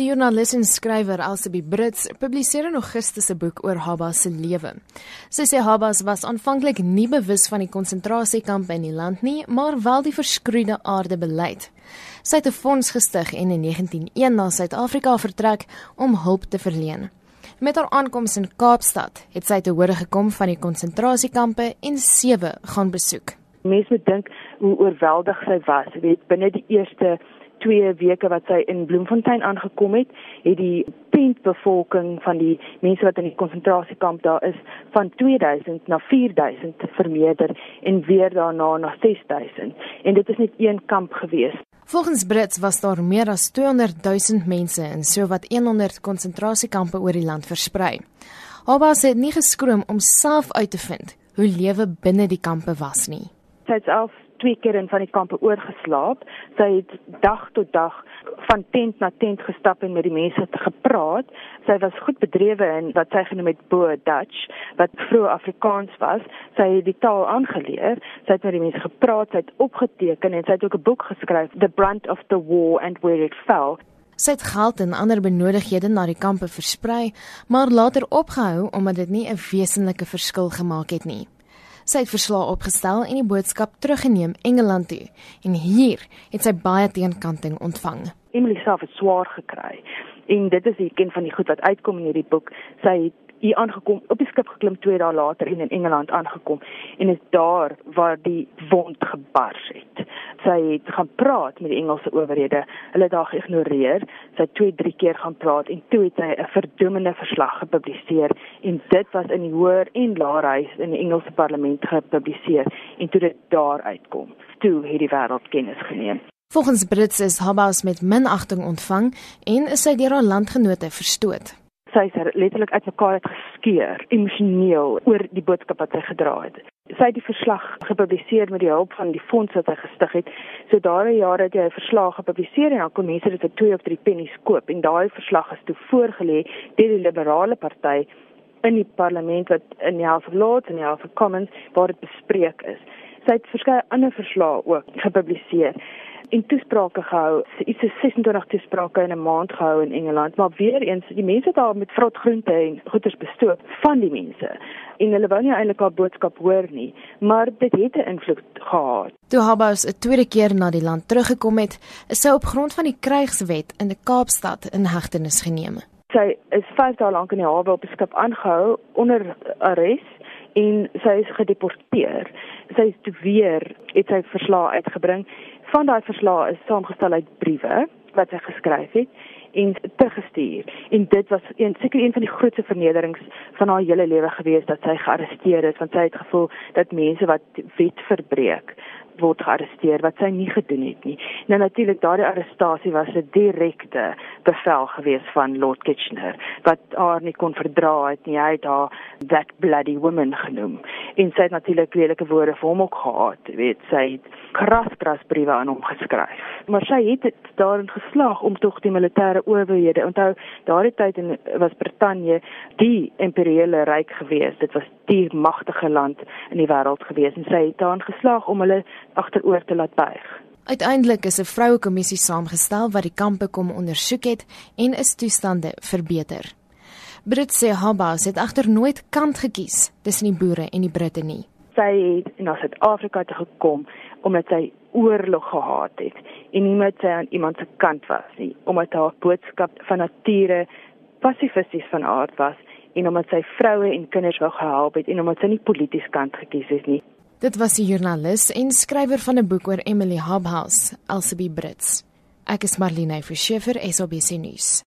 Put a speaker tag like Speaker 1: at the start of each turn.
Speaker 1: Die joernalis en skrywer Elsabie Brits publiseer in Augustus 'n boek oor Haba se lewe. Sy sê Haba was aanvanklik nie bewus van die konsentrasiekampe in die land nie, maar wel die verskroeide aarde beleid. Sy het 'n fonds gestig en in 1901 na Suid-Afrika vertrek om hulp te verleen. Met haar aankoms in Kaapstad het sy te hore gekom van die konsentrasiekampe en sewe gaan besoek.
Speaker 2: Mense moet dink hoe oorweldig sy was, weet binne die eerste twee weke wat sy in Bloemfontein aangekom het, het die tentbevolking van die mense wat in die konsentrasiekamp daar is van 2000 na 4000 vermeerder en weer daarna na 6000 en dit is net een kamp gewees.
Speaker 1: Volgens Brits was daar meer as 200 000 mense in sowat 100 konsentrasiekampe oor die land versprei. Albas het nie geskroom om self uit te vind hoe lewe binne die kampe was nie.
Speaker 2: Sy het self twee keer in van die kampe oorgeslaap. Sy het dag tot dag van tent na tent gestap en met die mense gepraat. Sy was goed bedrewe in wat sy genoem het Boer Dutch, wat vroeg Afrikaans was. Sy het die taal aangeleer. Sy het met die mense gepraat, sy het opgeteken en sy het ook 'n boek geskryf, The Brunt of the War and Where It Fell.
Speaker 1: Sy het geld en ander benodigdhede na die kampe versprei, maar later opgehou omdat dit nie 'n wesenlike verskil gemaak het nie. Sy het verslae opgestel en die boodskap teruggeneem Engeland toe en hier het sy baie teenkanting ontvang.
Speaker 2: Emily self het swaar gekry en dit is die ken van die goed wat uitkom in hierdie boek. Sy het hier aangekom op die skip geklim 2 dae later en in Engeland aangekom en is daar waar die wond gebars het. Sy het gaan praat met die Engelse owerhede. Hulle het haar geïgnoreer. Sy het 2, 3 keer gaan praat en toe het sy 'n verdoemende verslag gepubliseer en dit was in die hoër en laerhuis in die Engelse parlement gepubliseer en toe dit daar uitkom. Toe het die wêreld kennis geneem.
Speaker 1: Volgens Brits is Habas met minagting ontvang en is sy deur haar landgenote verstoot
Speaker 2: sy is letterlik uitmekaar geskeur emosioneel oor die boodskap wat sy gedra het. Sy het die verslag gepubliseer met die hulp van die fonds wat sy gestig het. So daardie jare het hy 'n verslag gepubliseer en dan kon mense dit vir 2 of 3 pennies koop en daai verslag is toe voorgelê deur die liberale party in die parlement wat in die House of Lords en die House of Commons waar dit bespreek is. Sy het verskeie ander verslae ook gepubliseer en toesprake gehou. Iets is 26 toesprake in 'n maand gehou in Engeland, maar weer eens die mense daar met vrot groente en goeders bestoop van die mense. En hulle wou nie eintlik haar boodskap hoor nie, maar dit het 'n invloed gehad.
Speaker 1: Toe Habous 'n tweede keer na die land teruggekom het, is sy op grond van die krygswet in die Kaapstad in hegtenis geneem.
Speaker 2: Sy is 5 dae lank in die hawe op 'n skip aangehou onder arrest en sy is gedeporteer. Sy is weer het sy verslae uitgebring van daai verslae is saamgestel uit briewe wat sy geskryf het en teruggestuur. En dit was een seker een van die grootste vernederings van haar hele lewe gewees dat sy gearresteer is want sy het gevoel dat mense wat wet verbreek word gearresteer wat sy nie gedoen het nie. Nou natuurlik daardie arrestasie was 'n direkte bevel gewees van Lord Kitchener wat haar nie kon verdra het nie. Hy het haar that bloody woman genoem. En sy het natuurlik redelike woorde vir hom ook gehad, weet sy het kras kras briewe aan hom geskryf. Maar sy het dit daarin geslaag om tog die militêre owerhede. Onthou, daardie tyd in was Brittanje die imperiale ryk gewees. Dit was die magtige land in die wêreld gewees en sy het daarin geslaag om hulle agteroor te laat buig.
Speaker 1: Uiteindelik is 'n vroue kommissie saamgestel wat die kampe kom ondersoek het en is toestande verbeter. Britse Habas het agter nooit kant gekies tussen die boere en die Britte nie.
Speaker 2: Sy het na Suid-Afrika toe gekom omdat sy oorlog gehaat het en nie met sy aan iemand se kant was nie, omdat haar boodskap van nature pasifisties van aard was en omdat sy vroue en kinders wou gehelp het en omdat sy nie polities kant gekies het nie.
Speaker 1: Dit was die joernalis en skrywer van 'n boek oor Emily Hobhouse, Elsabie Brits. Ek is Marlene Verschiefer, SABC nuus.